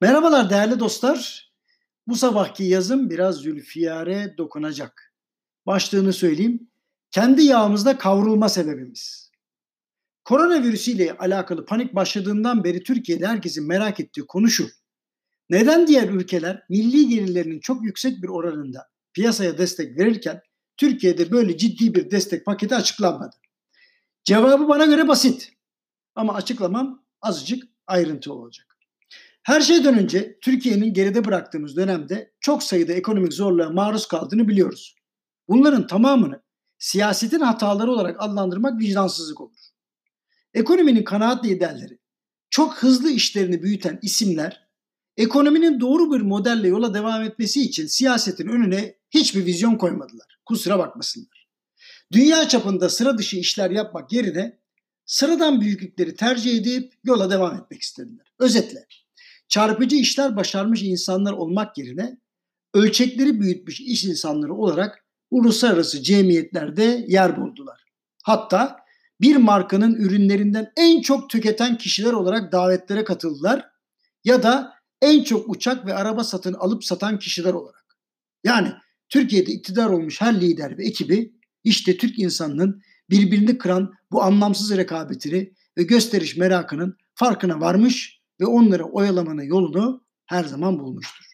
Merhabalar değerli dostlar. Bu sabahki yazım biraz Zülfiyare dokunacak. Başlığını söyleyeyim. Kendi yağımızda kavrulma sebebimiz. Koronavirüsü ile alakalı panik başladığından beri Türkiye'de herkesin merak ettiği konu şu. Neden diğer ülkeler milli gelirlerinin çok yüksek bir oranında piyasaya destek verirken Türkiye'de böyle ciddi bir destek paketi açıklanmadı? Cevabı bana göre basit. Ama açıklamam azıcık ayrıntı olacak. Her şeyden önce Türkiye'nin geride bıraktığımız dönemde çok sayıda ekonomik zorluğa maruz kaldığını biliyoruz. Bunların tamamını siyasetin hataları olarak adlandırmak vicdansızlık olur. Ekonominin kanaat liderleri, çok hızlı işlerini büyüten isimler, ekonominin doğru bir modelle yola devam etmesi için siyasetin önüne hiçbir vizyon koymadılar. Kusura bakmasınlar. Dünya çapında sıra dışı işler yapmak yerine sıradan büyüklükleri tercih edip yola devam etmek istediler. Özetle çarpıcı işler başarmış insanlar olmak yerine ölçekleri büyütmüş iş insanları olarak uluslararası cemiyetlerde yer buldular. Hatta bir markanın ürünlerinden en çok tüketen kişiler olarak davetlere katıldılar ya da en çok uçak ve araba satın alıp satan kişiler olarak. Yani Türkiye'de iktidar olmuş her lider ve ekibi işte Türk insanının birbirini kıran bu anlamsız rekabetini ve gösteriş merakının farkına varmış ve onları oyalamanın yolunu her zaman bulmuştur.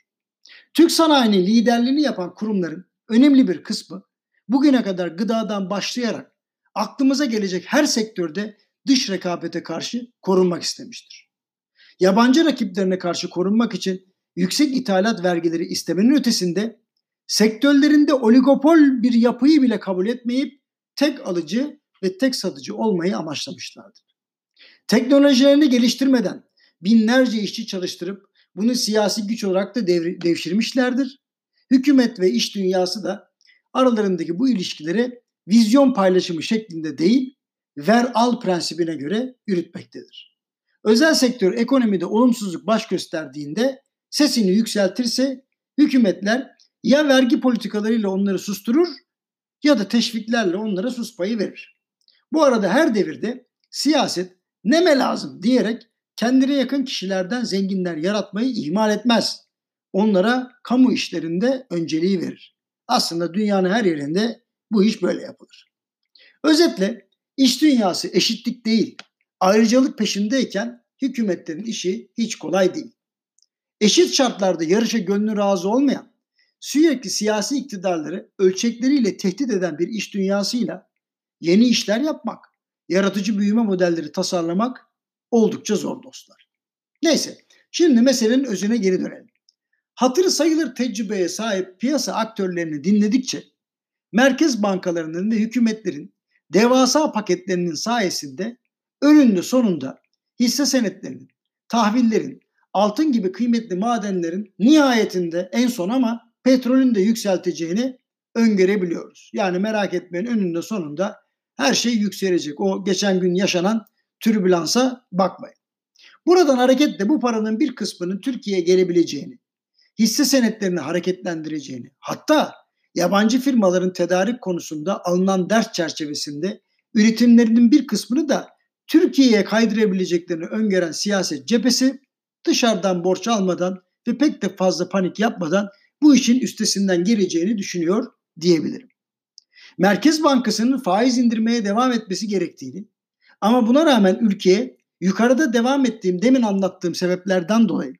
Türk sanayinin liderliğini yapan kurumların önemli bir kısmı bugüne kadar gıdadan başlayarak aklımıza gelecek her sektörde dış rekabete karşı korunmak istemiştir. Yabancı rakiplerine karşı korunmak için yüksek ithalat vergileri istemenin ötesinde sektörlerinde oligopol bir yapıyı bile kabul etmeyip tek alıcı ve tek satıcı olmayı amaçlamışlardır. Teknolojilerini geliştirmeden binlerce işçi çalıştırıp bunu siyasi güç olarak da devri, devşirmişlerdir. Hükümet ve iş dünyası da aralarındaki bu ilişkileri vizyon paylaşımı şeklinde değil, ver al prensibine göre yürütmektedir. Özel sektör ekonomide olumsuzluk baş gösterdiğinde sesini yükseltirse hükümetler ya vergi politikalarıyla onları susturur ya da teşviklerle onlara sus payı verir. Bu arada her devirde siyaset neme lazım diyerek kendine yakın kişilerden zenginler yaratmayı ihmal etmez. Onlara kamu işlerinde önceliği verir. Aslında dünyanın her yerinde bu iş böyle yapılır. Özetle iş dünyası eşitlik değil, ayrıcalık peşindeyken hükümetlerin işi hiç kolay değil. Eşit şartlarda yarışa gönlü razı olmayan, sürekli siyasi iktidarları ölçekleriyle tehdit eden bir iş dünyasıyla yeni işler yapmak, yaratıcı büyüme modelleri tasarlamak oldukça zor dostlar. Neyse şimdi meselenin özüne geri dönelim. Hatırı sayılır tecrübeye sahip piyasa aktörlerini dinledikçe merkez bankalarının ve hükümetlerin devasa paketlerinin sayesinde önünde sonunda hisse senetlerinin, tahvillerin, altın gibi kıymetli madenlerin nihayetinde en son ama petrolün de yükselteceğini öngörebiliyoruz. Yani merak etmeyin önünde sonunda her şey yükselecek. O geçen gün yaşanan türbülansa bakmayın. Buradan hareketle bu paranın bir kısmının Türkiye'ye gelebileceğini, hisse senetlerini hareketlendireceğini, hatta yabancı firmaların tedarik konusunda alınan ders çerçevesinde üretimlerinin bir kısmını da Türkiye'ye kaydırabileceklerini öngören siyaset cephesi dışarıdan borç almadan ve pek de fazla panik yapmadan bu işin üstesinden geleceğini düşünüyor diyebilirim. Merkez Bankası'nın faiz indirmeye devam etmesi gerektiğini, ama buna rağmen ülkeye yukarıda devam ettiğim demin anlattığım sebeplerden dolayı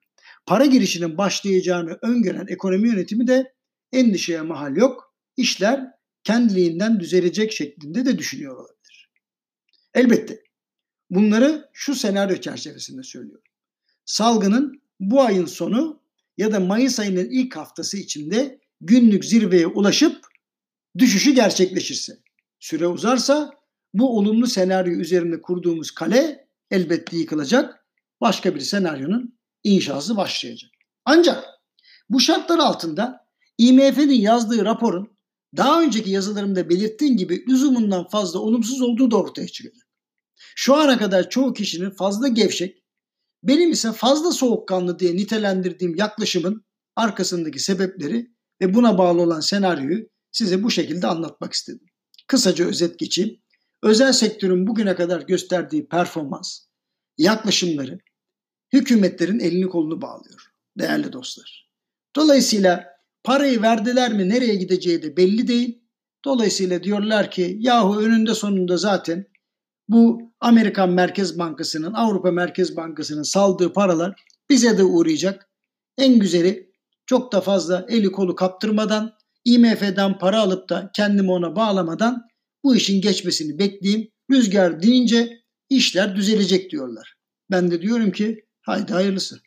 para girişinin başlayacağını öngören ekonomi yönetimi de endişeye mahal yok. İşler kendiliğinden düzelecek şeklinde de düşünüyor olabilir. Elbette bunları şu senaryo çerçevesinde söylüyorum. Salgının bu ayın sonu ya da Mayıs ayının ilk haftası içinde günlük zirveye ulaşıp düşüşü gerçekleşirse, süre uzarsa bu olumlu senaryo üzerinde kurduğumuz kale elbette yıkılacak. Başka bir senaryonun inşası başlayacak. Ancak bu şartlar altında IMF'nin yazdığı raporun daha önceki yazılarımda belirttiğim gibi lüzumundan fazla olumsuz olduğu da ortaya çıkacak. Şu ana kadar çoğu kişinin fazla gevşek, benim ise fazla soğukkanlı diye nitelendirdiğim yaklaşımın arkasındaki sebepleri ve buna bağlı olan senaryoyu size bu şekilde anlatmak istedim. Kısaca özet geçeyim özel sektörün bugüne kadar gösterdiği performans, yaklaşımları hükümetlerin elini kolunu bağlıyor. değerli dostlar. Dolayısıyla parayı verdiler mi nereye gideceği de belli değil. Dolayısıyla diyorlar ki yahu önünde sonunda zaten bu Amerikan Merkez Bankası'nın, Avrupa Merkez Bankası'nın saldığı paralar bize de uğrayacak. En güzeli çok da fazla eli kolu kaptırmadan, IMF'den para alıp da kendimi ona bağlamadan bu işin geçmesini bekleyeyim. Rüzgar dinince işler düzelecek diyorlar. Ben de diyorum ki haydi hayırlısı.